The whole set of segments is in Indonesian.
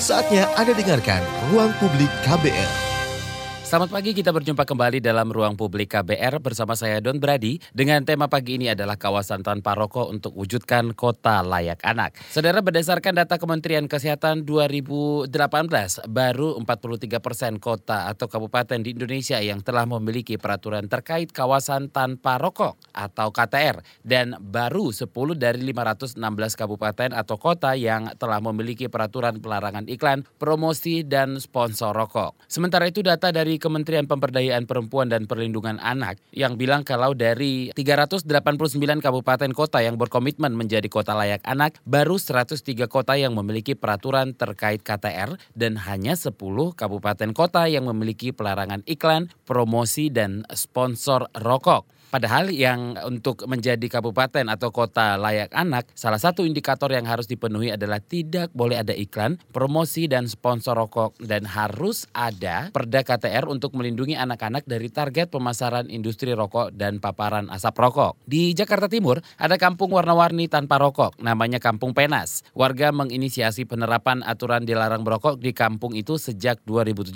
Saatnya Anda dengarkan Ruang Publik KBR. Selamat pagi, kita berjumpa kembali dalam ruang publik KBR bersama saya Don Brady dengan tema pagi ini adalah kawasan tanpa rokok untuk wujudkan kota layak anak. Saudara berdasarkan data Kementerian Kesehatan 2018, baru 43 persen kota atau kabupaten di Indonesia yang telah memiliki peraturan terkait kawasan tanpa rokok atau KTR dan baru 10 dari 516 kabupaten atau kota yang telah memiliki peraturan pelarangan iklan, promosi dan sponsor rokok. Sementara itu data dari Kementerian Pemberdayaan Perempuan dan Perlindungan Anak yang bilang kalau dari 389 kabupaten kota yang berkomitmen menjadi kota layak anak, baru 103 kota yang memiliki peraturan terkait KTR dan hanya 10 kabupaten kota yang memiliki pelarangan iklan, promosi, dan sponsor rokok. Padahal yang untuk menjadi kabupaten atau kota layak anak, salah satu indikator yang harus dipenuhi adalah tidak boleh ada iklan, promosi dan sponsor rokok dan harus ada perda KTR untuk melindungi anak-anak dari target pemasaran industri rokok dan paparan asap rokok. Di Jakarta Timur ada kampung warna-warni tanpa rokok, namanya Kampung Penas. Warga menginisiasi penerapan aturan dilarang merokok di kampung itu sejak 2017.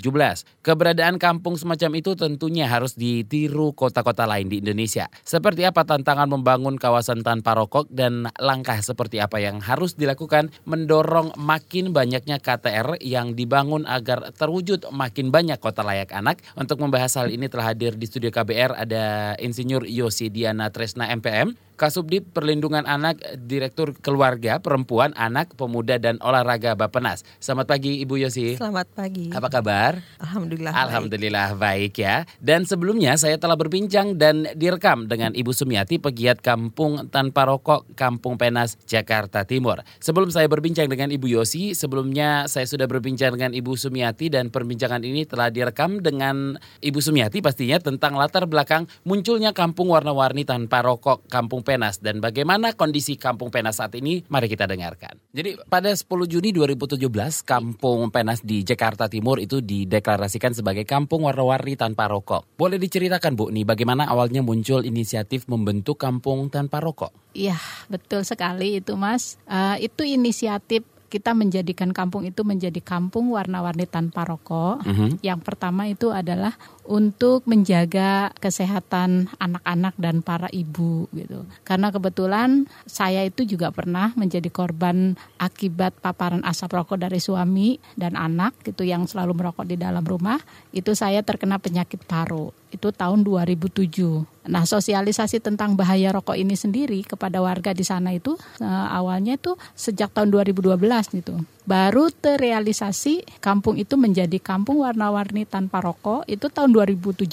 Keberadaan kampung semacam itu tentunya harus ditiru kota-kota lain di Indonesia Indonesia. Seperti apa tantangan membangun kawasan tanpa rokok dan langkah seperti apa yang harus dilakukan mendorong makin banyaknya KTR yang dibangun agar terwujud makin banyak kota layak anak. Untuk membahas hal ini telah hadir di studio KBR ada Insinyur Yosi Diana Tresna MPM, Kasubdit Perlindungan Anak, Direktur Keluarga, Perempuan, Anak, Pemuda, dan Olahraga Bapenas. Selamat pagi Ibu Yosi. Selamat pagi. Apa kabar? Alhamdulillah. Alhamdulillah baik. baik ya. Dan sebelumnya saya telah berbincang dan direkam dengan Ibu Sumiati, pegiat Kampung Tanpa Rokok, Kampung Penas, Jakarta Timur. Sebelum saya berbincang dengan Ibu Yosi, sebelumnya saya sudah berbincang dengan Ibu Sumiati dan perbincangan ini telah direkam dengan Ibu Sumiati pastinya tentang latar belakang munculnya kampung warna-warni tanpa rokok, Kampung Penas dan bagaimana kondisi Kampung Penas saat ini mari kita dengarkan. Jadi pada 10 Juni 2017 Kampung Penas di Jakarta Timur itu dideklarasikan sebagai kampung warna-warni tanpa rokok. Boleh diceritakan Bu nih bagaimana awalnya muncul inisiatif membentuk kampung tanpa rokok? Iya, betul sekali itu Mas. Uh, itu inisiatif kita menjadikan kampung itu menjadi kampung warna-warni tanpa rokok. Mm -hmm. Yang pertama itu adalah untuk menjaga kesehatan anak-anak dan para ibu gitu. Karena kebetulan saya itu juga pernah menjadi korban akibat paparan asap rokok dari suami dan anak gitu yang selalu merokok di dalam rumah. Itu saya terkena penyakit paru. Itu tahun 2007. Nah, sosialisasi tentang bahaya rokok ini sendiri kepada warga di sana itu uh, awalnya itu sejak tahun 2012 gitu. Baru terrealisasi kampung itu menjadi kampung warna-warni tanpa rokok itu tahun 2017.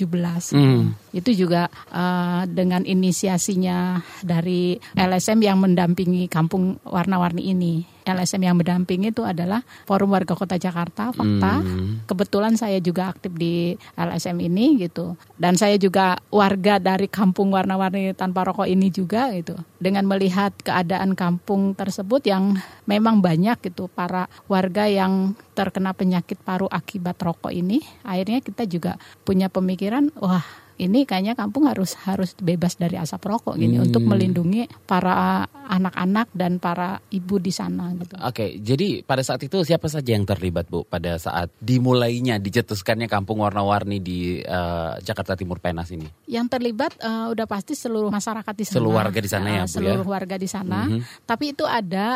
Hmm. Itu juga uh, dengan inisiasinya dari LSM yang mendampingi kampung warna-warni ini. LSM yang mendampingi itu adalah Forum Warga Kota Jakarta, Fakta. Hmm. Kebetulan saya juga aktif di LSM ini gitu. Dan saya juga warga dari kampung warna-warni tanpa rokok ini juga gitu. Dengan melihat keadaan kampung tersebut yang memang banyak gitu para warga yang terkena penyakit paru akibat rokok ini, akhirnya kita juga punya pemikiran, wah ini kayaknya kampung harus harus bebas dari asap rokok gini hmm. untuk melindungi para anak-anak dan para ibu di sana gitu. Oke, jadi pada saat itu siapa saja yang terlibat Bu pada saat dimulainya dicetuskannya kampung warna-warni di uh, Jakarta Timur Penas ini? Yang terlibat uh, udah pasti seluruh masyarakat di sana. Seluruh warga di sana uh, ya, Bu ya? Seluruh warga di sana. Mm -hmm. Tapi itu ada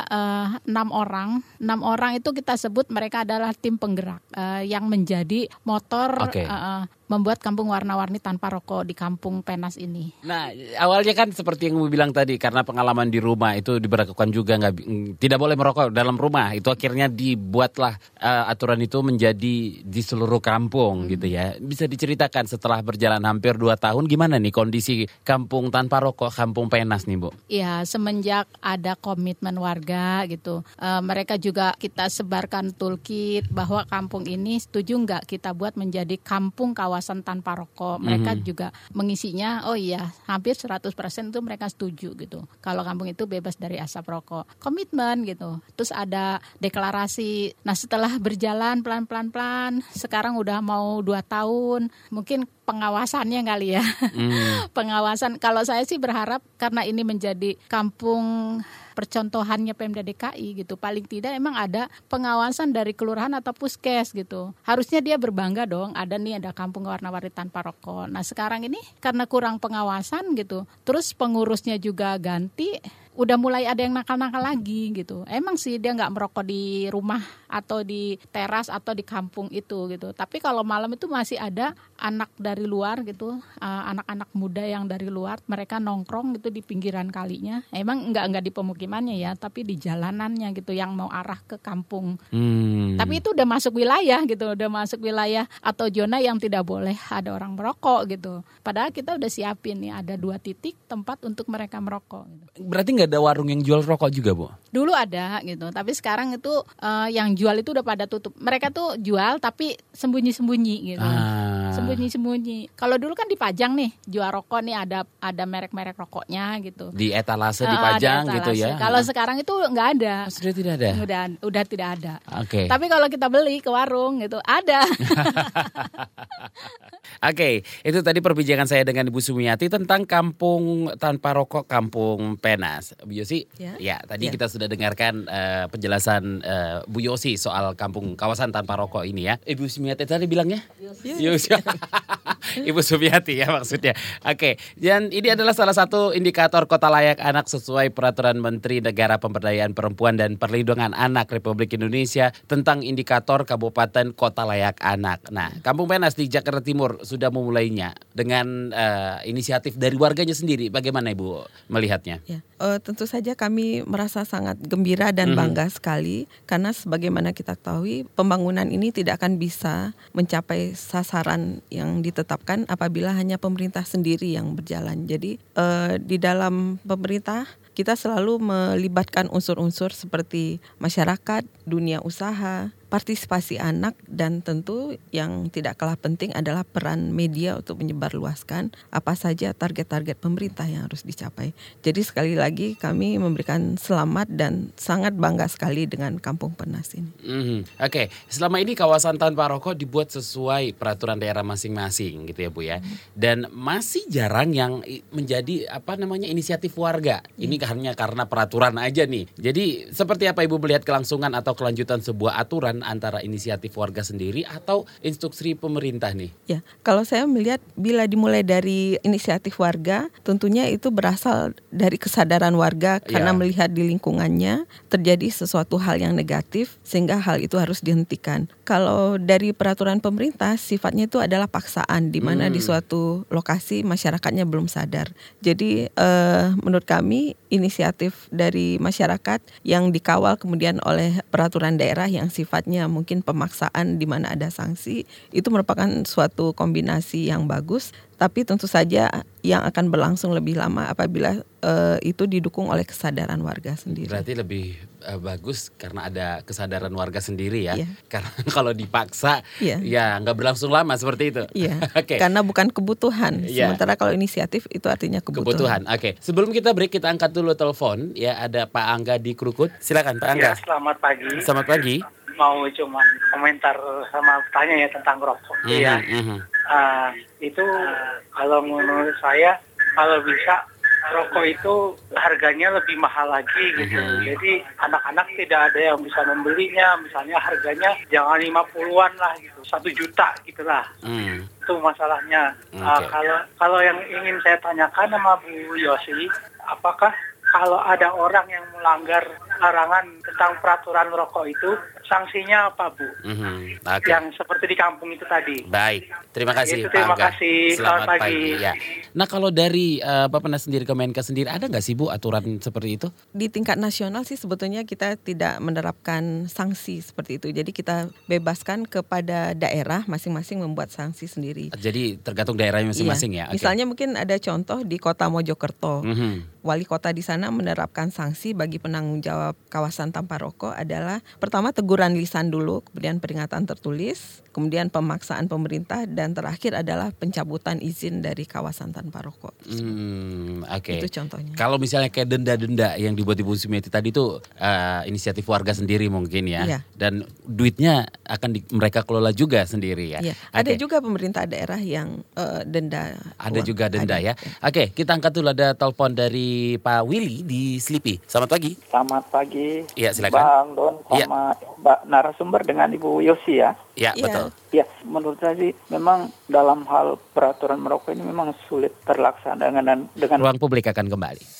enam uh, orang, enam orang itu kita sebut mereka adalah tim penggerak uh, yang menjadi motor okay. uh, membuat kampung warna-warni tanpa rokok di kampung Penas ini. Nah, awalnya kan seperti yang Ibu bilang tadi karena pengalaman di rumah itu diberlakukan juga nggak tidak boleh merokok dalam rumah. Itu akhirnya dibuatlah uh, aturan itu menjadi di seluruh kampung hmm. gitu ya. Bisa diceritakan setelah berjalan hampir dua tahun gimana nih kondisi kampung tanpa rokok, kampung Penas nih, Bu? Iya, semenjak ada komitmen warga gitu. Uh, mereka juga kita sebarkan toolkit bahwa kampung ini setuju nggak kita buat menjadi kampung kawasan kawasan tanpa rokok. Mereka mm -hmm. juga mengisinya, oh iya, hampir 100% itu mereka setuju gitu. Kalau kampung itu bebas dari asap rokok. Komitmen gitu. Terus ada deklarasi. Nah, setelah berjalan pelan-pelan pelan, sekarang udah mau dua tahun, mungkin pengawasannya kali ya. Hmm. Pengawasan kalau saya sih berharap karena ini menjadi kampung percontohannya Pemda DKI gitu. Paling tidak emang ada pengawasan dari kelurahan atau puskes gitu. Harusnya dia berbangga dong, ada nih ada kampung warna-warni tanpa rokok. Nah, sekarang ini karena kurang pengawasan gitu. Terus pengurusnya juga ganti udah mulai ada yang nakal-nakal lagi gitu. Emang sih dia nggak merokok di rumah atau di teras atau di kampung itu gitu. Tapi kalau malam itu masih ada anak dari luar gitu, uh, anak-anak muda yang dari luar, mereka nongkrong gitu di pinggiran kalinya. Emang nggak nggak di pemukimannya ya, tapi di jalanannya gitu yang mau arah ke kampung. Hmm. Tapi itu udah masuk wilayah gitu, udah masuk wilayah atau zona yang tidak boleh ada orang merokok gitu. Padahal kita udah siapin nih ada dua titik tempat untuk mereka merokok. Gitu. Berarti nggak ada warung yang jual rokok juga, Bu? Dulu ada gitu, tapi sekarang itu uh, yang jual itu udah pada tutup. Mereka tuh jual tapi sembunyi-sembunyi gitu. Ah. Sembunyi-sembunyi. Kalau dulu kan dipajang nih, jual rokok nih ada ada merek-merek rokoknya gitu. Di etalase Ah, dipajang di gitu etalase. ya. Kalau sekarang itu nggak ada. Ah, sudah tidak ada. Udah udah tidak ada. Oke. Tapi kalau kita beli ke warung gitu ada. Oke, itu tadi perbincangan saya dengan Ibu Sumiati tentang kampung tanpa rokok, kampung Penas. Bu Yosi, ya, Ya. tadi Ya. kita sudah dengarkan eh, penjelasan eh, Bu Yosi soal kampung kawasan tanpa rokok ini ya. Ibu Sumiati tadi bilangnya? Yosi. Ibu Sumiati ya maksudnya. Oke, dan ini adalah salah satu indikator kota layak anak sesuai peraturan Menteri Negara Pemberdayaan Perempuan dan Perlindungan Anak Republik Indonesia tentang indikator kabupaten kota layak anak. Nah, Kampung Penas di Jakarta Timur sudah memulainya dengan eh, inisiatif dari warganya sendiri. Bagaimana Ibu melihatnya? Ya, eh, tentu saja kami merasa sangat gembira dan Mhm. bangga sekali karena sebagaimana kita ketahui pembangunan ini tidak akan bisa mencapai sasaran yang ditetapkan apabila hanya pemerintah sendiri yang berjalan. Jadi eh, di dalam pemerintah kita selalu melibatkan unsur-unsur seperti masyarakat, dunia usaha, partisipasi anak dan tentu yang tidak kalah penting adalah peran media untuk menyebarluaskan apa saja target-target pemerintah yang harus dicapai. Jadi sekali lagi kami memberikan selamat dan sangat bangga sekali dengan Kampung Penas ini. Mhm. Oke, selama ini kawasan tanpa rokok dibuat sesuai peraturan daerah masing-masing gitu ya Bu ya. Dan masih jarang yang menjadi apa namanya inisiatif warga. Ini hanya karena peraturan aja nih. Jadi seperti apa Ibu melihat kelangsungan atau kelanjutan sebuah aturan antara inisiatif warga sendiri atau instruksi pemerintah nih? Ya, kalau saya melihat bila dimulai dari inisiatif warga, tentunya itu berasal dari kesadaran warga karena Ya. melihat di lingkungannya terjadi sesuatu hal yang negatif sehingga hal itu harus dihentikan. Kalau dari peraturan pemerintah sifatnya itu adalah paksaan di mana di Hmm. suatu lokasi masyarakatnya belum sadar. Jadi eh, menurut kami inisiatif dari masyarakat yang dikawal kemudian oleh peraturan daerah yang sifatnya mungkin pemaksaan di mana ada sanksi itu merupakan suatu kombinasi yang bagus tapi tentu saja yang akan berlangsung lebih lama apabila eh, itu didukung oleh kesadaran warga sendiri. Berarti lebih eh, bagus karena ada kesadaran warga sendiri ya. Iya. Karena kalau dipaksa Iya. ya nggak berlangsung lama seperti itu. Iya, Oke. karena bukan kebutuhan. Iya. Sementara kalau inisiatif itu artinya Kebutuhan. kebutuhan. Oke. Sebelum kita break kita angkat dulu telepon ya ada Pak Angga di Krukut. Silakan Pak Angga. Ya, selamat pagi. Selamat pagi. Mau cuma komentar sama tanya ya tentang rokok. Iya. Mhm, mhm. Ah, itu kalau menurut saya kalau bisa rokok itu harganya lebih mahal lagi gitu. Mhm. Jadi anak-anak tidak ada yang bisa membelinya. Misalnya harganya jangan 50-an lah gitu. Satu juta gitu lah. Hmm. Itu masalahnya. Ah, Oke. kalau kalau yang ingin saya tanyakan sama Bu Yosi, apakah kalau ada orang yang melanggar larangan tentang peraturan rokok itu, sanksinya apa Bu? Mhm. Oke. Yang seperti di kampung itu tadi. Baik, terima kasih Itu, Pak terima Angga. kasih. Selamat Selamat pagi. pagi. Ya. Nah kalau dari eh, Bapak Nas sendiri Kemenkes sendiri ada nggak sih Bu aturan seperti itu? Di tingkat nasional sih sebetulnya kita tidak menerapkan sanksi seperti itu. Jadi kita bebaskan kepada daerah masing-masing membuat sanksi sendiri. Jadi tergantung daerahnya masing-masing ya. Iya. Oke. Misalnya mungkin ada contoh di Kota Mojokerto. Mhm. Wali kota di sana menerapkan sanksi bagi penanggung jawab kawasan tanpa rokok adalah pertama teguran lisan dulu, kemudian peringatan tertulis, kemudian pemaksaan pemerintah dan terakhir adalah pencabutan izin dari kawasan tanpa rokok. Hmm, Oke. Itu contohnya. Kalau misalnya kayak denda-denda yang dibuat Ibu Sumiati tadi itu eh, inisiatif warga sendiri mungkin ya. Iya. Dan duitnya akan di, mereka kelola juga sendiri ya. Iya. Ada juga pemerintah daerah yang uh, denda. Ada uang. juga denda Ada. ya. Oke, kita angkat dulu ada telepon dari Pak Willy di Slipi. Selamat pagi. Selamat pagi. Iya, silakan. Bang Don Iya. sama Mbak narasumber dengan Ibu Yosi ya. Ya, Iya. betul. Ya, menurut saya sih memang dalam hal peraturan merokok ini memang sulit terlaksana dengan dengan Ruang publik akan kembali.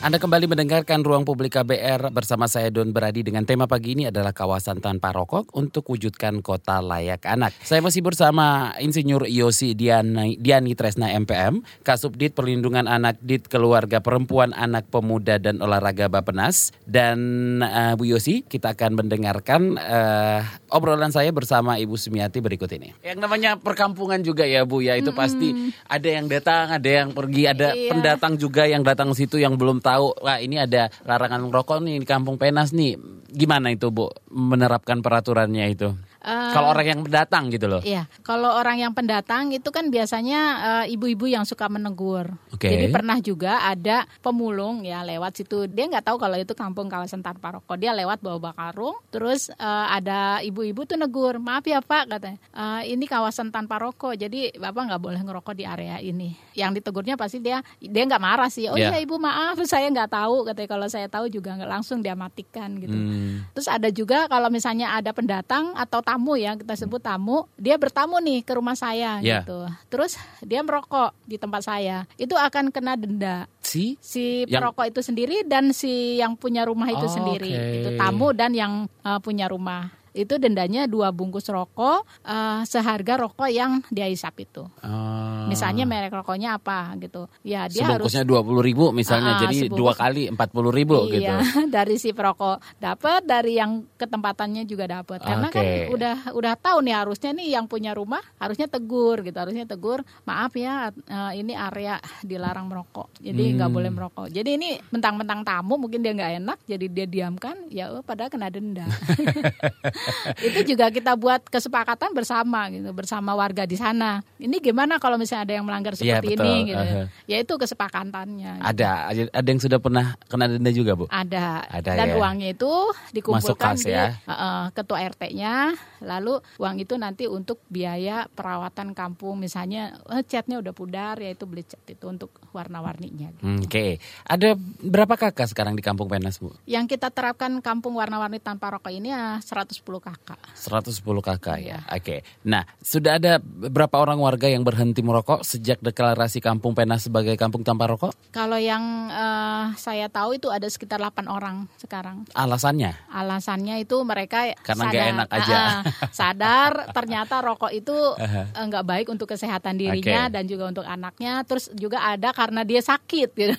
Anda kembali mendengarkan Ruang Publik KBR bersama saya Don Beradi dengan tema pagi ini adalah kawasan tanpa rokok untuk wujudkan kota layak anak. Saya masih bersama Insinyur Yosi Diani, Diani Tresna MPM, Kasubdit Perlindungan Anak Dit Keluarga Perempuan Anak Pemuda dan Olahraga Bapenas dan eh, Bu Yosi kita akan mendengarkan eh, obrolan saya bersama Ibu Sumiati berikut ini. Yang namanya perkampungan juga ya Bu ya itu pasti ada yang datang, ada yang pergi, ada Iya. pendatang juga yang datang situ yang belum tahu wah ini ada larangan merokok nih di Kampung Penas nih. Gimana itu Bu menerapkan peraturannya itu? Eh, Kalau orang yang datang gitu loh. Iya, kalau orang yang pendatang itu kan biasanya eh, ibu-ibu yang suka menegur. Oke. Jadi pernah juga ada pemulung ya lewat situ. Dia nggak tahu kalau itu kampung kawasan tanpa rokok. Dia lewat bawa karung. Terus eh, ada ibu-ibu tuh negur, maaf ya Pak katanya, "Eh, ini kawasan tanpa rokok. Jadi bapak nggak boleh ngerokok di area ini. Yang ditegurnya pasti dia dia nggak marah sih. Oh Iya. iya ibu maaf, saya nggak tahu katanya. Kalau saya tahu juga nggak langsung dia matikan gitu. Hmm. Terus ada juga kalau misalnya ada pendatang atau tamu ya kita sebut tamu, dia bertamu nih ke rumah saya Ya. gitu. Terus dia merokok di tempat saya, itu akan kena denda. Si Si Yang- perokok itu sendiri dan si yang punya rumah itu Oh, sendiri. oke. Itu tamu dan yang uh, punya rumah. Itu dendanya dua bungkus rokok uh, seharga rokok yang dia hisap itu. Oh. Misalnya merek rokoknya apa gitu. Ya dia harus sebungkusnya dua puluh ribu misalnya, Ah, jadi sebungkus. dua kali empat puluh ribu gitu. Iya, dari si perokok dapat, dari yang ketempatannya juga dapat. Karena kan Oke. udah udah tahu nih harusnya nih yang punya rumah harusnya tegur gitu, harusnya tegur, maaf ya eh, ini area dilarang merokok. Jadi nggak Hmm. boleh merokok. Jadi ini mentang-mentang tamu mungkin dia nggak enak, jadi dia diamkan, ya oh, padahal kena denda. Itu juga kita buat kesepakatan bersama gitu, bersama warga di sana. Ini gimana kalau misalnya ada yang melanggar Iya, seperti betul. ini gitu. Aha. Ya itu kesepakatannya. Ada, ada yang sudah pernah kena denda juga bu? Ada. Ada Dan ya. uangnya itu Masuk dikumpulkan kas di ya. eh, ketua RT-nya, lalu uang itu nanti untuk biaya perawatan kampung, misalnya eh, catnya udah pudar, ya itu beli cat itu untuk warna-warninya. Hmm, Oke, ada berapa kakak sekarang di Kampung Penas bu? Yang kita terapkan kampung warna-warni tanpa rokok ini ya 110 kakak. 110 kakak ya. Iya. Oke. Nah, sudah ada berapa orang warga yang berhenti merokok sejak deklarasi Kampung Penas sebagai kampung tanpa rokok? Kalau yang eh, saya tahu itu ada sekitar 8 orang sekarang. Alasannya? Alasannya itu mereka Karena nggak enak aja. Ah, sadar ternyata rokok itu eh, nggak baik untuk kesehatan dirinya Oke. dan juga untuk anaknya. Terus juga ada karena dia sakit gitu.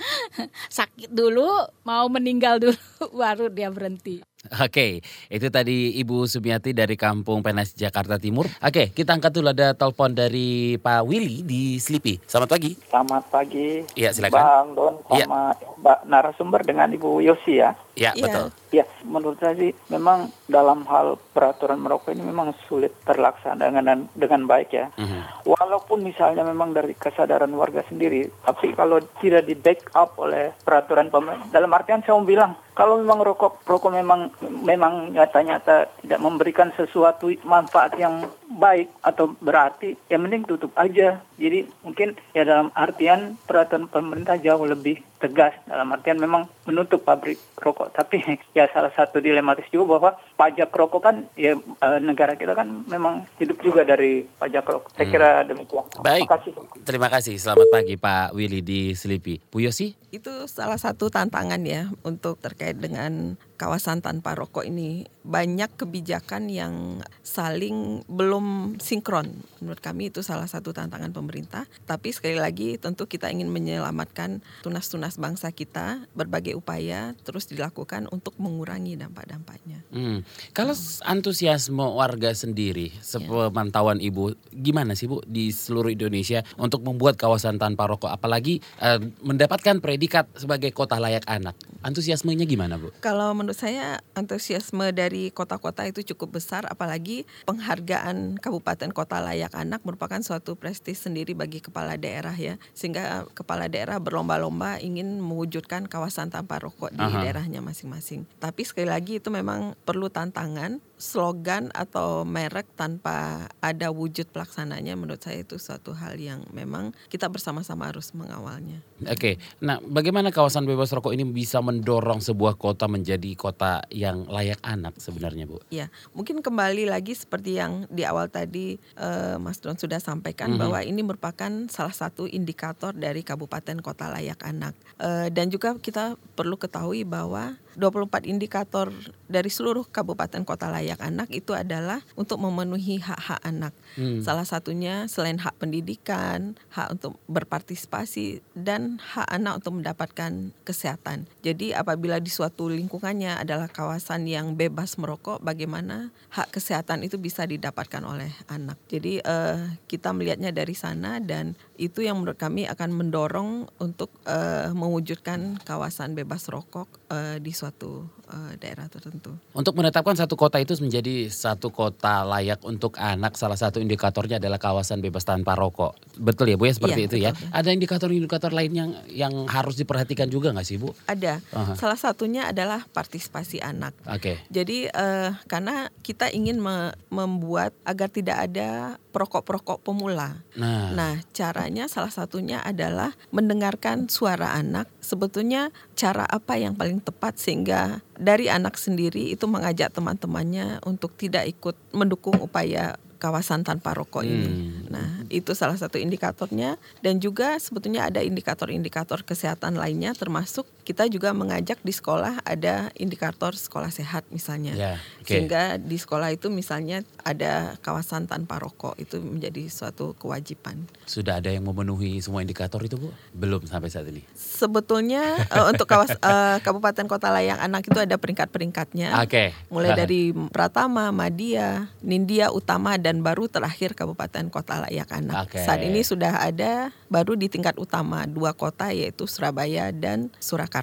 sakit dulu, mau meninggal dulu baru dia berhenti. Oke, itu tadi Ibu Sumiati dari Kampung Penas Jakarta Timur. Oke, kita angkat dulu ada telepon dari Pak Willy di Slipi. Selamat pagi. Selamat pagi. Iya, silakan. Bang Don Iya. sama Mbak narasumber dengan Ibu Yosi ya. Ya, Iya. betul. Ya, menurut saya sih memang dalam hal peraturan merokok ini memang sulit terlaksana dengan dengan baik ya. Mhm. Walaupun misalnya memang dari kesadaran warga sendiri, tapi kalau tidak di backup oleh peraturan pemerintah, dalam artian saya mau bilang, kalau memang rokok rokok memang memang nyata-nyata tidak memberikan sesuatu manfaat yang baik atau berarti, ya mending tutup aja. Jadi mungkin ya dalam artian peraturan pemerintah jauh lebih tegas dalam artian memang menutup pabrik rokok. Tapi ya salah satu dilematis juga bahwa pajak rokok kan ya eh, negara kita kan memang hidup juga dari pajak rokok. Saya kira demikian. Baik. Terima kasih. Terima kasih. Selamat pagi Pak Willy di Slipi. Bu Yosi? Itu salah satu tantangan ya untuk terkait dengan kawasan tanpa rokok ini. Banyak kebijakan yang saling belum sinkron. Menurut kami itu salah satu tantangan pemerintah. Tapi sekali lagi tentu kita ingin menyelamatkan tunas-tunas bangsa kita. Berbagai upaya terus dilakukan untuk mengurangi dampak-dampaknya. Hmm. Kalau antusiasme warga sendiri, sepemantauan Ibu, gimana sih Bu di seluruh Indonesia untuk membuat kawasan tanpa rokok, apalagi eh, mendapatkan predikat sebagai kota layak anak? Antusiasmenya gimana Bu? Kalau menurut saya antusiasme dari kota-kota itu cukup besar apalagi penghargaan kabupaten kota layak anak merupakan suatu prestis sendiri bagi kepala daerah ya sehingga kepala daerah berlomba-lomba ingin ingin mewujudkan kawasan tanpa rokok di Aha. daerahnya masing-masing. Tapi sekali lagi itu memang perlu tantangan, slogan atau merek tanpa ada wujud pelaksananya menurut saya itu suatu hal yang memang kita bersama-sama harus mengawalnya. Oke, nah bagaimana kawasan bebas rokok ini bisa mendorong sebuah kota menjadi kota yang layak anak sebenarnya Bu? Ya, mungkin kembali lagi seperti yang di awal tadi eh, Mas Don sudah sampaikan bahwa ini merupakan salah satu indikator dari kabupaten kota layak anak. Eh, dan juga kita perlu ketahui bahwa 24 indikator dari seluruh kabupaten kota layak anak itu adalah untuk memenuhi hak-hak anak. Salah satunya selain hak pendidikan, hak untuk berpartisipasi dan hak anak untuk mendapatkan kesehatan. Jadi apabila di suatu lingkungannya adalah kawasan yang bebas merokok, bagaimana hak kesehatan itu bisa didapatkan oleh anak. Jadi eh, kita melihatnya dari sana dan itu yang menurut kami akan mendorong untuk eh, mewujudkan kawasan bebas rokok eh, di suatu eh, daerah tertentu. Untuk menetapkan satu kota itu menjadi satu kota layak untuk anak, salah satu indikatornya adalah kawasan bebas tanpa rokok. Betul ya Bu ya seperti Iya, itu ya. betul. Ada indikator-indikator lain yang yang harus diperhatikan juga nggak sih Bu? Ada. Aha. Salah satunya adalah partisipasi anak. Oke. Jadi eh, karena kita ingin me- membuat agar tidak ada perokok-perokok pemula. Nah, Nah, caranya salah satunya adalah mendengarkan suara anak. Sebetulnya cara apa yang paling tepat sehingga dari anak sendiri itu mengajak teman-temannya untuk tidak ikut mendukung upaya kawasan tanpa rokok ini. Hmm. Nah, itu salah satu indikatornya dan juga sebetulnya ada indikator-indikator kesehatan lainnya termasuk kita juga mengajak di sekolah ada indikator sekolah sehat misalnya. Ya, oke. Sehingga di sekolah itu misalnya ada kawasan tanpa rokok itu menjadi suatu kewajiban. sudah ada yang memenuhi semua indikator itu Bu? Belum sampai saat ini. Sebetulnya eh, untuk kawas eh, kabupaten kota layak anak itu ada peringkat-peringkatnya. Oke. Mulai dari Pratama, Madia, Nindya, Utama dan baru terakhir kabupaten kota layak anak. Oke. Saat ini sudah ada baru di tingkat utama dua kota yaitu Surabaya dan Surakarta.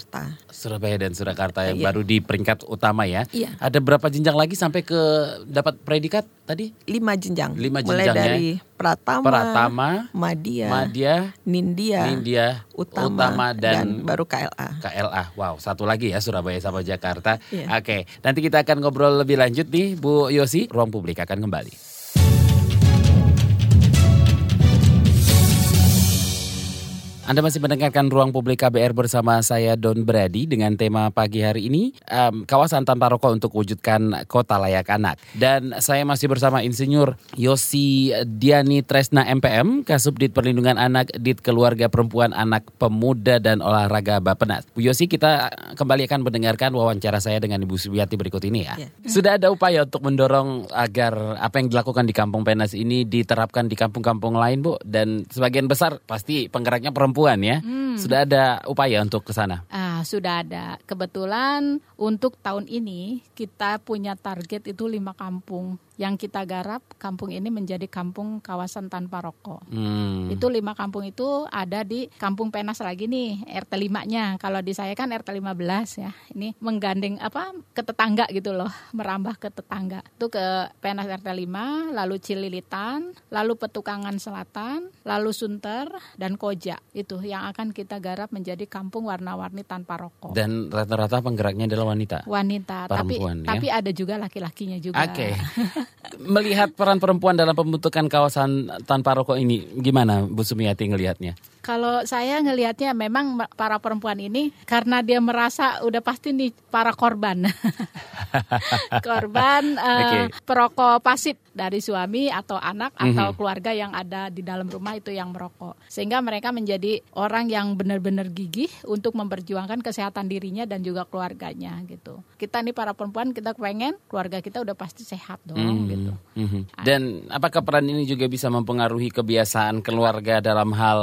Surabaya dan Surakarta yang Iya. baru di peringkat utama ya. Iya. Ada berapa jenjang lagi sampai ke dapat predikat tadi? Lima jenjang. Lima Mulai jenjang ya. dari Pratama, Pratama, Madia, Madya, Nindya, Nindya, Utama, dan, dan baru KLA. KLA. Wow, satu lagi ya Surabaya sama Jakarta. Iya. Oke, nanti kita akan ngobrol lebih lanjut nih Bu Yosi. Ruang publik akan kembali. Anda masih mendengarkan Ruang Publik KBR bersama saya Don Brady dengan tema pagi hari ini em, kawasan tanpa rokok untuk wujudkan kota layak anak. Dan saya masih bersama Insinyur Yosi Diani Tresna MPM, Kasubdit Perlindungan Anak, Dit Keluarga Perempuan Anak Pemuda dan Olahraga Bapenas. Bu Yosi kita kembali akan mendengarkan wawancara saya dengan Ibu Subiati berikut ini ya. Ya. Sudah ada upaya untuk mendorong agar apa yang dilakukan di Kampung Penas ini diterapkan di kampung-kampung lain, Bu. Dan sebagian besar pasti penggeraknya perempuan ya. Sudah ada upaya untuk ke sana. Ah, sudah ada. Kebetulan untuk tahun ini kita punya target itu lima kampung yang kita garap. Kampung ini menjadi kampung kawasan tanpa rokok. Hmm. Itu lima kampung itu ada di Kampung Penas lagi nih RT 5-nya. Kalau di saya kan RT 15 ya. Ini menggandeng apa ke tetangga gitu loh, merambah ke tetangga. Itu ke Penas RT 5, lalu Cililitan, lalu Petukangan Selatan, lalu Sunter dan Koja. Itu yang akan kita garap menjadi kampung warna-warni tanpa rokok. Dan rata-rata penggeraknya adalah wanita. Wanita, tapi Perempuan, ya? tapi ada juga laki-lakinya juga. Oke. Melihat peran perempuan dalam pembentukan kawasan tanpa rokok ini gimana Bu Sumiati ngelihatnya? Kalau saya ngelihatnya memang me- para perempuan ini karena dia merasa udah pasti nih para korban. korban eh, Oke. perokok pasif dari suami atau anak atau Mhm. keluarga yang ada di dalam rumah itu yang merokok. Sehingga mereka menjadi orang yang benar-benar gigih untuk memperjuangkan kesehatan dirinya dan juga keluarganya gitu. Kita nih para perempuan kita pengen keluarga kita udah pasti sehat dong Hmm, gitu. mhm. Dan apakah peran ini juga bisa mempengaruhi kebiasaan keluarga dalam hal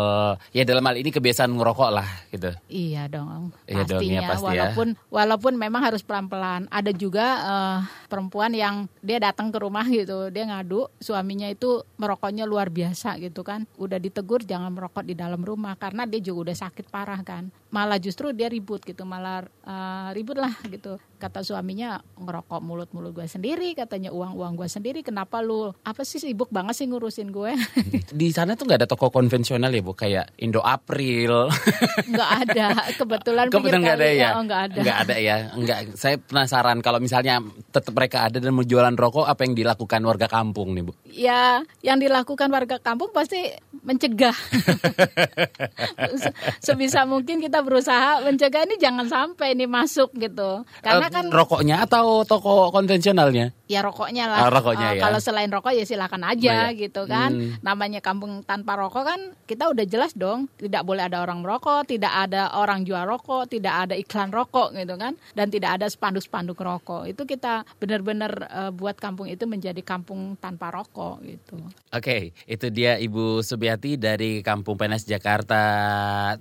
ya dalam hal ini kebiasaan ngerokok lah gitu. Iya dong, Iya dong, pastinya. iya pasti ya. walaupun walaupun memang harus pelan-pelan. Ada juga eh, perempuan yang dia datang ke rumah gitu, dia ngadu suaminya itu merokoknya luar biasa gitu kan. Udah ditegur jangan merokok di dalam rumah karena dia juga udah sakit parah kan. Malah justru dia ribut gitu, malah eh, ribut lah gitu. Kata suaminya ngerokok mulut-mulut gue sendiri, katanya uang-uang gue sendiri. Kenapa lu apa sih sibuk banget sih ngurusin gue? Di sana tuh nggak ada toko konvensional ya Bu kayak Indo April. Nggak ada. Kebetulan Kebetulan nggak ada pinggir ya? kali- Oh, ada. Nggak ada ya. Nggak. Saya penasaran kalau misalnya tetap mereka ada dan mau jualan rokok, apa yang dilakukan warga kampung nih bu? Ya, yang dilakukan warga kampung pasti mencegah. Se- Sebisa mungkin kita berusaha mencegah ini jangan sampai ini masuk gitu. Karena Eh, kan rokoknya atau toko konvensionalnya? ya rokoknya lah. Ah, rokoknya Eh, ya. Kalau selain rokok ya silakan aja Nah, ya. gitu kan. Hmm. Namanya kampung tanpa rokok kan kita udah jelas dong, tidak boleh ada orang merokok, tidak ada orang jual rokok, tidak ada iklan rokok gitu kan, dan tidak ada spanduk-spanduk rokok. Itu kita benar-benar eh, buat kampung itu menjadi kampung tanpa rokok gitu. Oke, itu dia Ibu Subiati dari Kampung Penas Jakarta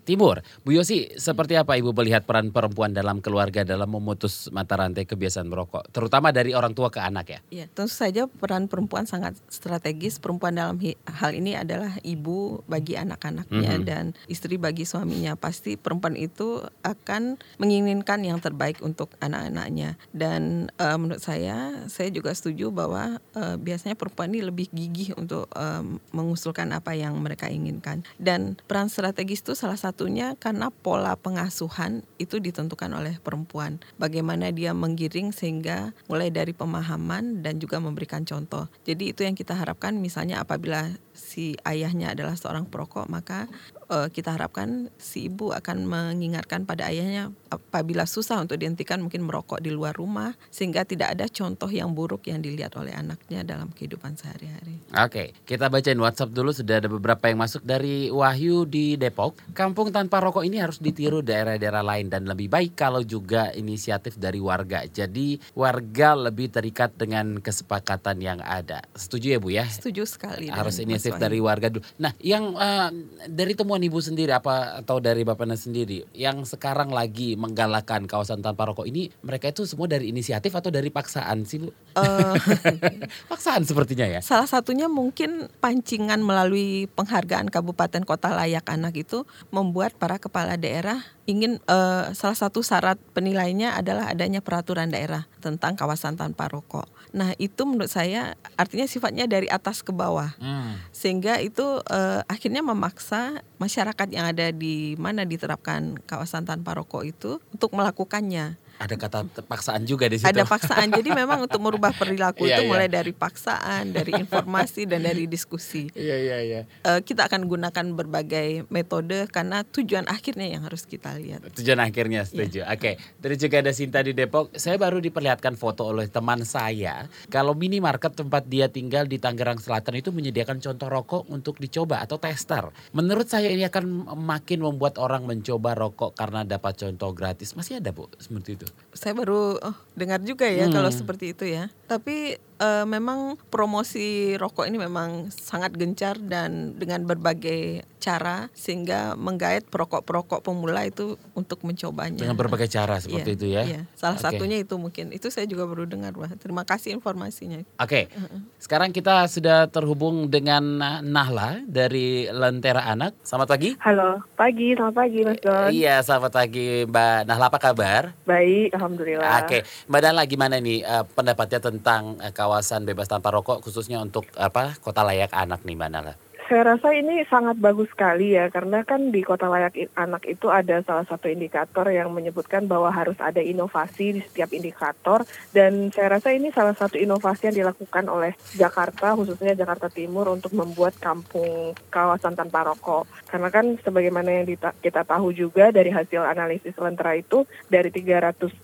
Timur. Bu Yosi, seperti apa Ibu melihat peran perempuan dalam keluarga dalam memutus mata rantai kebiasaan merokok, terutama dari orang tua ke anak ya? Ya, tentu saja peran perempuan sangat strategis. Perempuan dalam hal ini adalah ibu bagi anak-anaknya Mhm. dan istri bagi suaminya. Pasti perempuan itu akan menginginkan yang terbaik untuk anak-anaknya. Dan eh, menurut saya, saya juga setuju bahwa eh, biasanya perempuan ini lebih gigih untuk eh, mengusulkan apa yang mereka inginkan. Dan peran strategis itu salah satunya karena pola pengasuhan itu ditentukan oleh perempuan. Bagaimana dia menggiring sehingga mulai dari pemahaman dan juga memberikan contoh. Jadi itu yang kita harapkan misalnya apabila si ayahnya adalah seorang perokok maka eh, kita harapkan si ibu akan mengingatkan pada ayahnya apabila susah untuk dihentikan mungkin merokok di luar rumah sehingga tidak ada contoh yang buruk yang dilihat oleh anaknya dalam kehidupan sehari-hari. Oke, kita bacain WhatsApp dulu sudah ada beberapa yang masuk dari Wahyu di Depok. Kampung tanpa rokok ini harus ditiru daerah-daerah lain dan lebih baik kalau juga inisiatif dari warga. Jadi warga lebih terikat dengan kesepakatan yang ada. Setuju ya Bu ya? Setuju sekali. Harus dengan dari warga dulu. Nah, yang eh, dari temuan Ibu sendiri apa atau dari Bapaknya sendiri yang sekarang lagi menggalakkan kawasan tanpa rokok ini mereka itu semua dari inisiatif atau dari paksaan sih Bu? Eh, Paksaan sepertinya ya. Salah satunya mungkin pancingan melalui penghargaan kabupaten kota layak anak itu membuat para kepala daerah ingin eh, salah satu syarat penilainya adalah adanya peraturan daerah tentang kawasan tanpa rokok. Nah itu menurut saya artinya sifatnya dari atas ke bawah Hmm. sehingga itu eh, akhirnya memaksa masyarakat yang ada di mana diterapkan kawasan tanpa rokok itu untuk melakukannya. Ada kata paksaan juga di situ. Ada paksaan. Jadi memang untuk merubah perilaku Iya, itu iya. mulai dari paksaan, dari informasi dan dari diskusi. Iya iya iya. Eh, kita akan gunakan berbagai metode karena tujuan akhirnya yang harus kita lihat. Tujuan akhirnya setuju. Oke, dari juga ada Sinta di Depok. Saya baru diperlihatkan foto oleh teman saya. Kalau minimarket tempat dia tinggal di Tangerang Selatan itu menyediakan contoh rokok untuk dicoba atau tester. Menurut saya ini akan makin membuat orang mencoba rokok karena dapat contoh gratis. Masih ada bu seperti itu? Saya baru oh, dengar juga ya Hmm. kalau seperti itu ya. Tapi eh, memang promosi rokok ini memang sangat gencar dan dengan berbagai cara sehingga menggait perokok-perokok pemula itu untuk mencobanya. Dengan berbagai cara seperti Iya, itu ya. Iya. Salah Oke. satunya itu mungkin. Itu saya juga baru dengar, Wah. Terima kasih informasinya. Oke, sekarang kita sudah terhubung dengan Nahla dari Lentera Anak. Selamat pagi. Halo, pagi, selamat pagi Mas Don. Iya, selamat pagi Mbak Nahla. Apa kabar? Baik, Alhamdulillah. Oke, Mbak Nahla gimana nih eh, pendapatnya tentang eh, kawasan bebas tanpa rokok khususnya untuk apa kota layak anak nih Mbak Nahla? Saya rasa ini sangat bagus sekali ya, karena kan di Kota Layak Anak itu ada salah satu indikator yang menyebutkan bahwa harus ada inovasi di setiap indikator, dan saya rasa ini salah satu inovasi yang dilakukan oleh Jakarta, khususnya Jakarta Timur, untuk membuat kampung kawasan tanpa rokok. Karena kan sebagaimana yang kita tahu juga dari hasil analisis Lentera itu, dari 389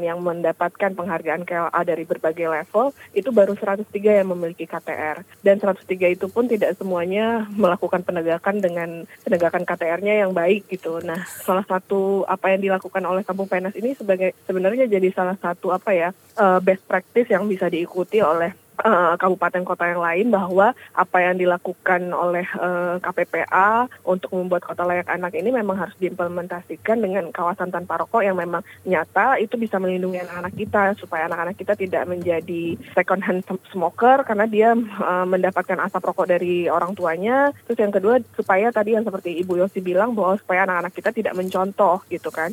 yang mendapatkan penghargaan KLA dari berbagai level, itu baru 103 yang memiliki KTR. Dan 103 itu pun tidak semuanya melakukan penegakan dengan penegakan KTR-nya yang baik gitu. Nah, salah satu apa yang dilakukan oleh Kampung PNS ini sebagai sebenarnya jadi salah satu apa ya eh, best practice yang bisa diikuti oleh eh, kabupaten kota yang lain bahwa apa yang dilakukan oleh eh, KPPA untuk membuat kota layak anak ini memang harus diimplementasikan dengan kawasan tanpa rokok yang memang nyata. Itu bisa melindungi anak-anak kita supaya anak-anak kita tidak menjadi second hand smoker karena dia eh, mendapatkan asap rokok dari orang tuanya. Terus yang kedua supaya tadi yang seperti Ibu Yosi bilang bahwa supaya anak-anak kita tidak mencontoh gitu kan.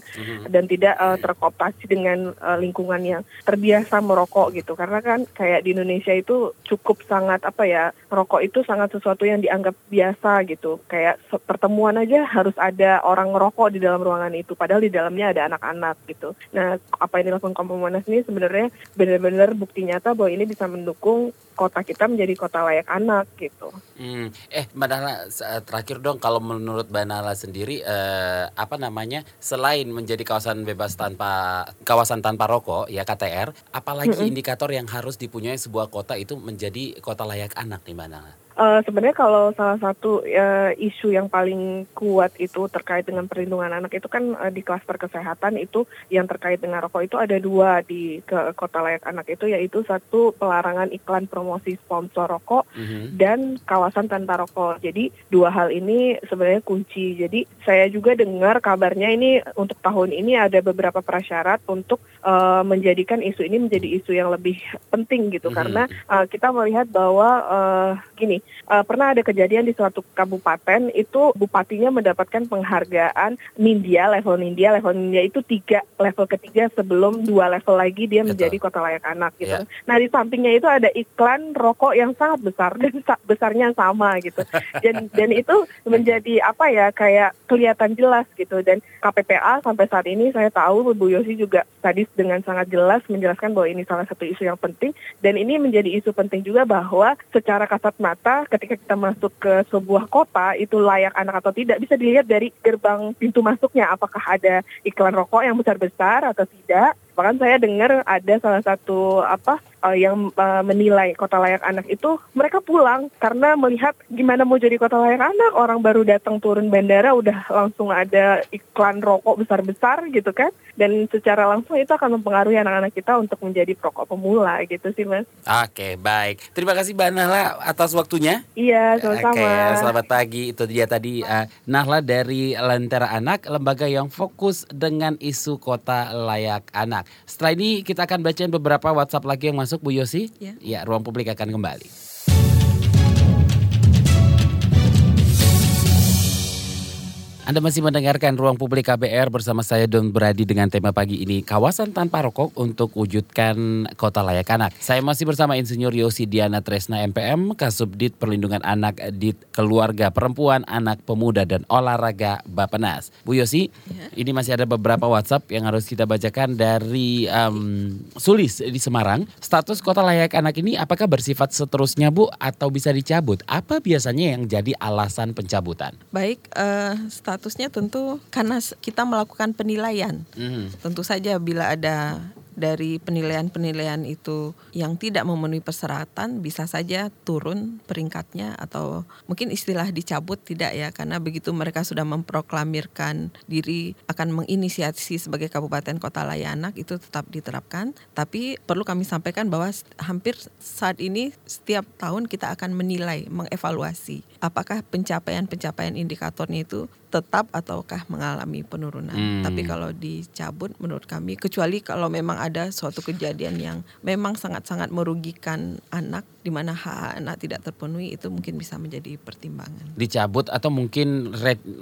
Dan tidak eh, terkooptasi dengan lingkungan yang terbiasa merokok gitu. Karena kan kayak di Indonesia Indonesia itu cukup sangat apa ya rokok itu sangat sesuatu yang dianggap biasa gitu. Kayak pertemuan aja harus ada orang ngerokok di dalam ruangan itu padahal di dalamnya ada anak-anak gitu. Nah apa yang dilakukan Kompolnas ini sebenarnya benar-benar bukti nyata bahwa ini bisa mendukung kota kita menjadi kota layak anak gitu. Hmm. Eh, Mbak Nala, terakhir dong kalau menurut Mbak Nala sendiri eh, apa namanya selain menjadi kawasan bebas tanpa kawasan tanpa rokok ya KTR, apalagi mm -hmm. indikator yang harus dipunyai sebuah kota itu menjadi kota layak anak nih Mbak Nala? Uh, sebenarnya kalau salah satu uh, isu yang paling kuat itu terkait dengan perlindungan anak itu kan uh, di klaster kesehatan itu yang terkait dengan rokok itu ada dua di ke kota layak anak itu yaitu satu pelarangan iklan promosi sponsor rokok mm-hmm. dan kawasan tanpa rokok. Jadi dua hal ini sebenarnya kunci. Jadi saya juga dengar kabarnya ini untuk tahun ini ada beberapa prasyarat untuk uh, menjadikan isu ini menjadi isu yang lebih penting gitu mm-hmm. karena uh, kita melihat bahwa uh, gini uh, pernah ada kejadian di suatu kabupaten itu bupatinya mendapatkan penghargaan Nindya level Nindya level Nindya itu tiga level ketiga sebelum dua level lagi dia Betul. menjadi kota layak anak gitu. Yeah. Nah di sampingnya itu ada iklan rokok yang sangat besar dan besarnya sama gitu. Dan dan itu menjadi apa ya kayak kelihatan jelas gitu dan KPPA sampai saat ini saya tahu Bu Yosi juga tadi dengan sangat jelas menjelaskan bahwa ini salah satu isu yang penting dan ini menjadi isu penting juga bahwa secara kasat mata ketika kita masuk ke sebuah kota itu layak anak atau tidak bisa dilihat dari gerbang pintu masuknya. Apakah ada iklan rokok yang besar-besar atau tidak. Bahkan saya dengar ada salah satu apa uh, yang uh, menilai kota layak anak itu mereka pulang karena melihat gimana mau jadi kota layak anak orang baru datang turun bandara udah langsung ada iklan rokok besar-besar gitu kan dan secara langsung itu akan mempengaruhi anak-anak kita untuk menjadi perokok pemula gitu sih mas. Oke baik terima kasih Mbak Nahla atas waktunya. Iya sama-sama. Oke selamat pagi itu dia tadi uh, Nahla dari Lentera Anak lembaga yang fokus dengan isu kota layak anak. Setelah ini kita akan bacain beberapa WhatsApp lagi yang masuk Bu Yosi. Ya, ya ruang publik akan kembali. Anda masih mendengarkan Ruang Publik KBR bersama saya Don Brady dengan tema pagi ini Kawasan Tanpa Rokok untuk wujudkan Kota Layak Anak. Saya masih bersama Insinyur Yosi Diana Tresna MPM, Kasubdit Perlindungan Anak Dit Keluarga Perempuan, Anak Pemuda dan Olahraga Bapenas. Bu Yosi, ya. ini masih ada beberapa WhatsApp yang harus kita bacakan dari um, Sulis di Semarang. Status Kota Layak Anak ini apakah bersifat seterusnya Bu atau bisa dicabut? Apa biasanya yang jadi alasan pencabutan? Baik, uh, statusnya tentu karena kita melakukan penilaian. Mm. Tentu saja bila ada dari penilaian-penilaian itu yang tidak memenuhi persyaratan bisa saja turun peringkatnya atau mungkin istilah dicabut tidak ya karena begitu mereka sudah memproklamirkan diri akan menginisiasi sebagai kabupaten kota layanak itu tetap diterapkan tapi perlu kami sampaikan bahwa hampir saat ini setiap tahun kita akan menilai mengevaluasi apakah pencapaian-pencapaian indikatornya itu tetap ataukah mengalami penurunan. Hmm. Tapi kalau dicabut menurut kami kecuali kalau memang ada suatu kejadian yang memang sangat-sangat merugikan anak di mana hak anak tidak terpenuhi itu mungkin bisa menjadi pertimbangan. Dicabut atau mungkin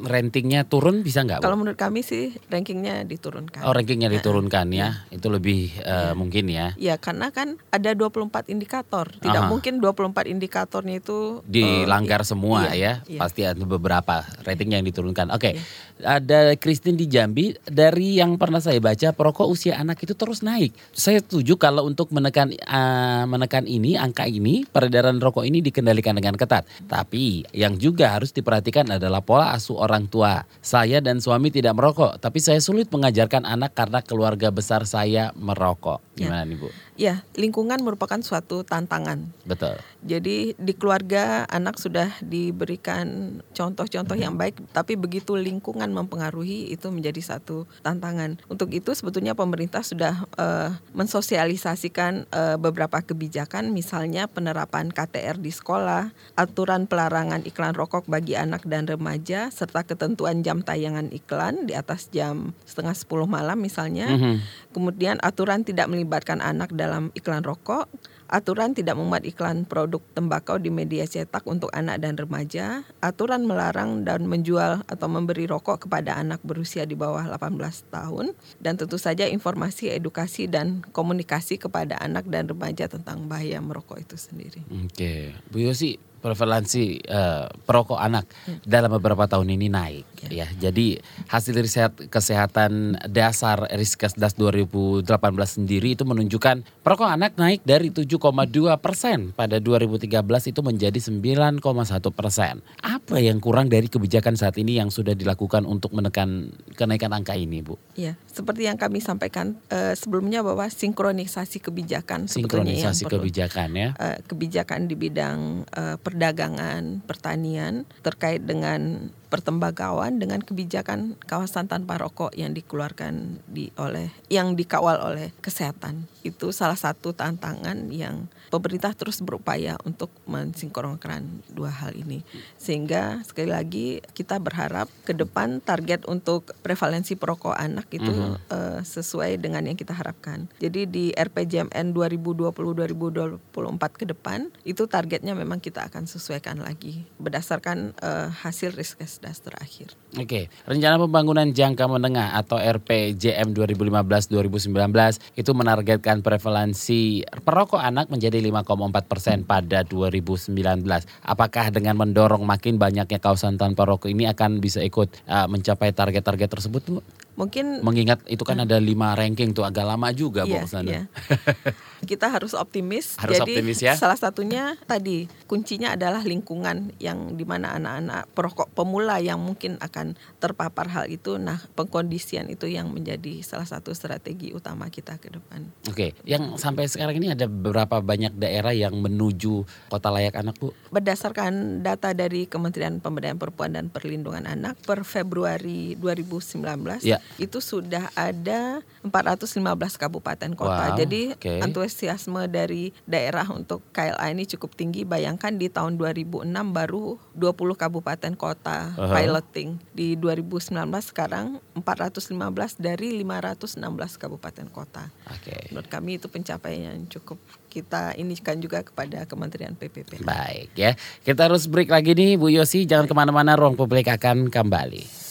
rankingnya turun bisa nggak? Kalau menurut kami sih rankingnya diturunkan. Oh rankingnya diturunkan ya, ya. itu lebih uh, ya. mungkin ya. Ya karena kan ada 24 indikator, tidak Aha. mungkin 24 indikatornya itu dilanggar uh, semua iya, ya, iya. pasti ada beberapa rating yang diturunkan. Oke, okay. iya. ada Christine di Jambi dari yang pernah saya baca perokok usia anak itu terus naik. Saya setuju kalau untuk menekan uh, menekan ini angka ini ini peredaran rokok ini dikendalikan dengan ketat. Tapi yang juga harus diperhatikan adalah pola asuh orang tua. Saya dan suami tidak merokok, tapi saya sulit mengajarkan anak karena keluarga besar saya merokok. Ya. Gimana ya. nih Bu? Ya, lingkungan merupakan suatu tantangan. Betul. Jadi di keluarga anak sudah diberikan contoh-contoh yang baik, tapi begitu lingkungan mempengaruhi itu menjadi satu tantangan. Untuk itu sebetulnya pemerintah sudah uh, mensosialisasikan uh, beberapa kebijakan, misalnya penerapan KTR di sekolah, aturan pelarangan iklan rokok bagi anak dan remaja, serta ketentuan jam tayangan iklan di atas jam setengah sepuluh malam misalnya. Mm -hmm. Kemudian aturan tidak melibatkan anak dalam iklan rokok, aturan tidak memuat iklan produk tembakau di media cetak untuk anak dan remaja, aturan melarang dan menjual atau memberi rokok kepada anak berusia di bawah 18 tahun, dan tentu saja informasi, edukasi, dan komunikasi kepada anak dan remaja tentang bahaya merokok itu sendiri. Oke, Bu Yosi, prevalensi uh, perokok anak hmm. dalam beberapa tahun ini naik ya. ya. Jadi hasil riset kesehatan dasar Riskesdas 2018 sendiri itu menunjukkan perokok anak naik dari 7,2 persen pada 2013 itu menjadi 9,1 persen. Apa yang kurang dari kebijakan saat ini yang sudah dilakukan untuk menekan kenaikan angka ini, Bu? Ya, seperti yang kami sampaikan uh, sebelumnya bahwa sinkronisasi kebijakan sinkronisasi yang kebijakan ya. Uh, kebijakan di bidang uh, perdagangan, pertanian terkait dengan pertembagauan dengan kebijakan kawasan tanpa rokok yang dikeluarkan di oleh yang dikawal oleh kesehatan. Itu salah satu tantangan yang pemerintah terus berupaya untuk mensinkronkan dua hal ini. Sehingga sekali lagi kita berharap ke depan target untuk prevalensi perokok anak itu mm -hmm. uh, sesuai dengan yang kita harapkan. Jadi di RPJMN 2020-2024 ke depan itu targetnya memang kita akan sesuaikan lagi berdasarkan uh, hasil risk das terakhir. Oke, rencana pembangunan jangka menengah atau RPJM 2015-2019 itu menargetkan prevalensi perokok anak menjadi 5,4 persen pada 2019. Apakah dengan mendorong makin banyaknya kawasan tanpa rokok ini akan bisa ikut uh, mencapai target-target tersebut, Bu? Mungkin mengingat itu kan ada lima ranking tuh agak lama juga, Bu. Iya, iya. kita harus optimis. Harus Jadi optimis ya. salah satunya tadi kuncinya adalah lingkungan yang di mana anak-anak perokok pemula yang mungkin akan terpapar hal itu. Nah pengkondisian itu yang menjadi salah satu strategi utama kita ke depan. Oke, yang sampai sekarang ini ada beberapa banyak daerah yang menuju kota layak anak bu? Berdasarkan data dari Kementerian Pemberdayaan Perempuan dan Perlindungan Anak per Februari 2019 ya. itu sudah ada 415 kabupaten kota. Wow, Jadi okay antusiasme dari daerah untuk KLA ini cukup tinggi. Bayangkan di tahun 2006 baru 20 kabupaten kota uh -huh. piloting. Di 2019 sekarang 415 dari 516 kabupaten kota. Okay. Menurut kami itu pencapaian yang cukup kita ini kan juga kepada Kementerian PPP. Baik ya, kita harus break lagi nih Bu Yosi, jangan ke mana-mana, ruang publik akan kembali.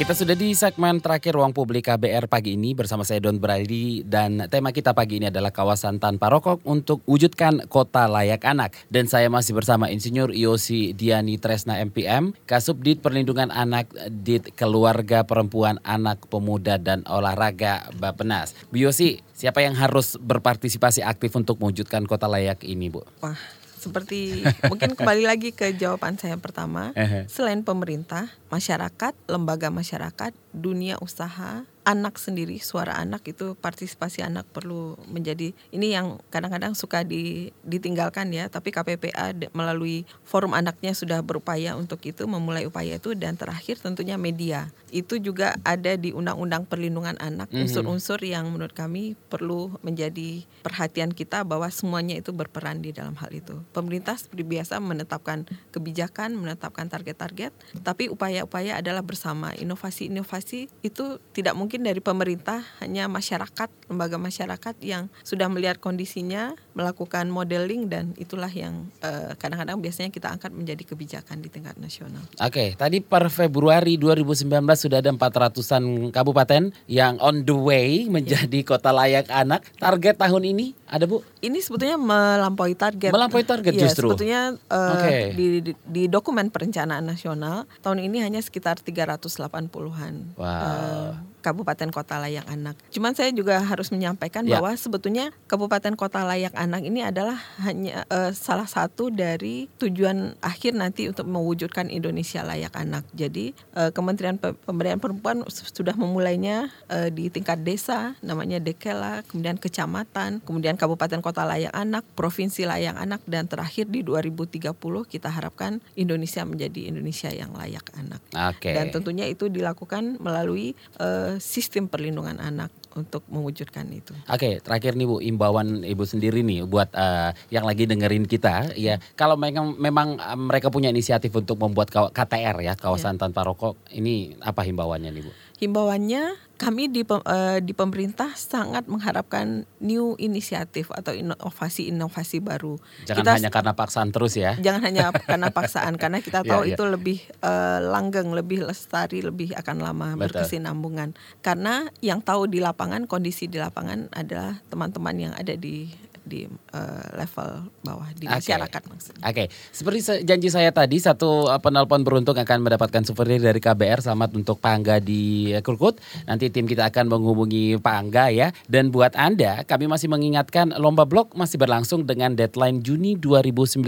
Kita sudah di segmen terakhir Ruang Publik KBR pagi ini bersama saya Don Brady dan tema kita pagi ini adalah kawasan tanpa rokok untuk wujudkan kota layak anak. Dan saya masih bersama Insinyur Yosi Diani Tresna MPM, Kasubdit Perlindungan Anak Dit Keluarga Perempuan Anak Pemuda dan Olahraga Bapenas. Bu Yosi, siapa yang harus berpartisipasi aktif untuk mewujudkan kota layak ini, Bu? Wah, seperti mungkin kembali lagi ke jawaban saya pertama. Selain pemerintah, masyarakat, lembaga masyarakat, dunia usaha, anak sendiri suara anak itu partisipasi anak perlu menjadi ini yang kadang-kadang suka di, ditinggalkan ya tapi KPPA melalui forum anaknya sudah berupaya untuk itu memulai upaya itu dan terakhir tentunya media. Itu juga ada di undang-undang perlindungan anak mhm. unsur-unsur yang menurut kami perlu menjadi perhatian kita bahwa semuanya itu berperan di dalam hal itu. Pemerintah seperti biasa menetapkan kebijakan menetapkan target-target tapi upaya-upaya adalah bersama. Inovasi-inovasi itu tidak mungkin dari pemerintah hanya masyarakat, lembaga masyarakat yang sudah melihat kondisinya, melakukan modeling dan itulah yang kadang eh, kadang-kadang biasanya kita angkat menjadi kebijakan di tingkat nasional. Oke, tadi per Februari 2019 sudah ada 400-an kabupaten yang on the way menjadi ya. kota layak anak. Target tahun ini ada Bu? Ini sebetulnya melampaui target. Melampaui target ya, justru. Sebetulnya uh, okay. di, di di dokumen perencanaan nasional tahun ini hanya sekitar 380-an. Wow. Uh, kabupaten kota layak anak. Cuman saya juga harus menyampaikan ya. bahwa sebetulnya kabupaten kota layak anak ini adalah hanya uh, salah satu dari tujuan akhir nanti untuk mewujudkan Indonesia layak anak. Jadi uh, Kementerian Pemberdayaan Perempuan sudah memulainya uh, di tingkat desa namanya Dekela, kemudian kecamatan, kemudian kabupaten kota layak anak, provinsi layak anak dan terakhir di 2030 kita harapkan Indonesia menjadi Indonesia yang layak anak. Okay. Dan tentunya itu dilakukan melalui uh, sistem perlindungan anak untuk mewujudkan itu. Oke, terakhir nih Bu, imbauan Ibu sendiri nih buat uh, yang lagi dengerin kita ya. Kalau memang memang uh, mereka punya inisiatif untuk membuat KTR ya, kawasan ya. tanpa rokok, ini apa himbauannya nih Bu? Himbauannya kami di uh, di pemerintah sangat mengharapkan new inisiatif atau inovasi-inovasi baru. Jangan kita, hanya karena paksaan terus ya. Jangan hanya karena paksaan karena kita tahu yeah, yeah. itu lebih uh, langgeng, lebih lestari, lebih akan lama Betul. berkesinambungan. Karena yang tahu di lapangan kondisi di lapangan adalah teman-teman yang ada di di uh, level bawah di okay. masyarakat maksudnya. Oke, okay. seperti janji saya tadi satu uh, penelpon beruntung akan mendapatkan souvenir dari KBR selamat untuk Pak Angga di Krukut. Nanti tim kita akan menghubungi Pak Angga ya. Dan buat Anda, kami masih mengingatkan lomba blog masih berlangsung dengan deadline Juni 2019.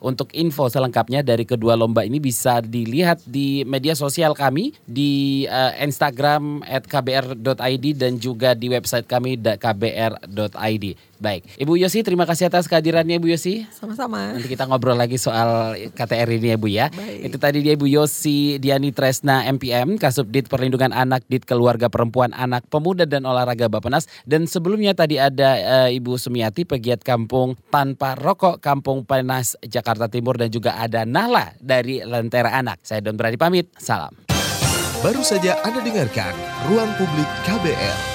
Untuk info selengkapnya dari kedua lomba ini bisa dilihat di media sosial kami di uh, Instagram @kbr.id dan juga di website kami kbr.id. Baik, Ibu Yosi terima kasih atas kehadirannya Ibu Yosi. Sama-sama. Nanti kita ngobrol lagi soal KTR ini ya Bu ya. Baik. Itu tadi dia Ibu Yosi Diani Tresna MPM, Kasubdit Perlindungan Anak, Dit Keluarga Perempuan Anak, Pemuda dan Olahraga Bapenas. Dan sebelumnya tadi ada uh, Ibu Sumiati, pegiat kampung tanpa rokok Kampung Penas Jakarta Timur dan juga ada Nala dari Lentera Anak. Saya Don Berani pamit, salam. Baru saja Anda dengarkan Ruang Publik KBR.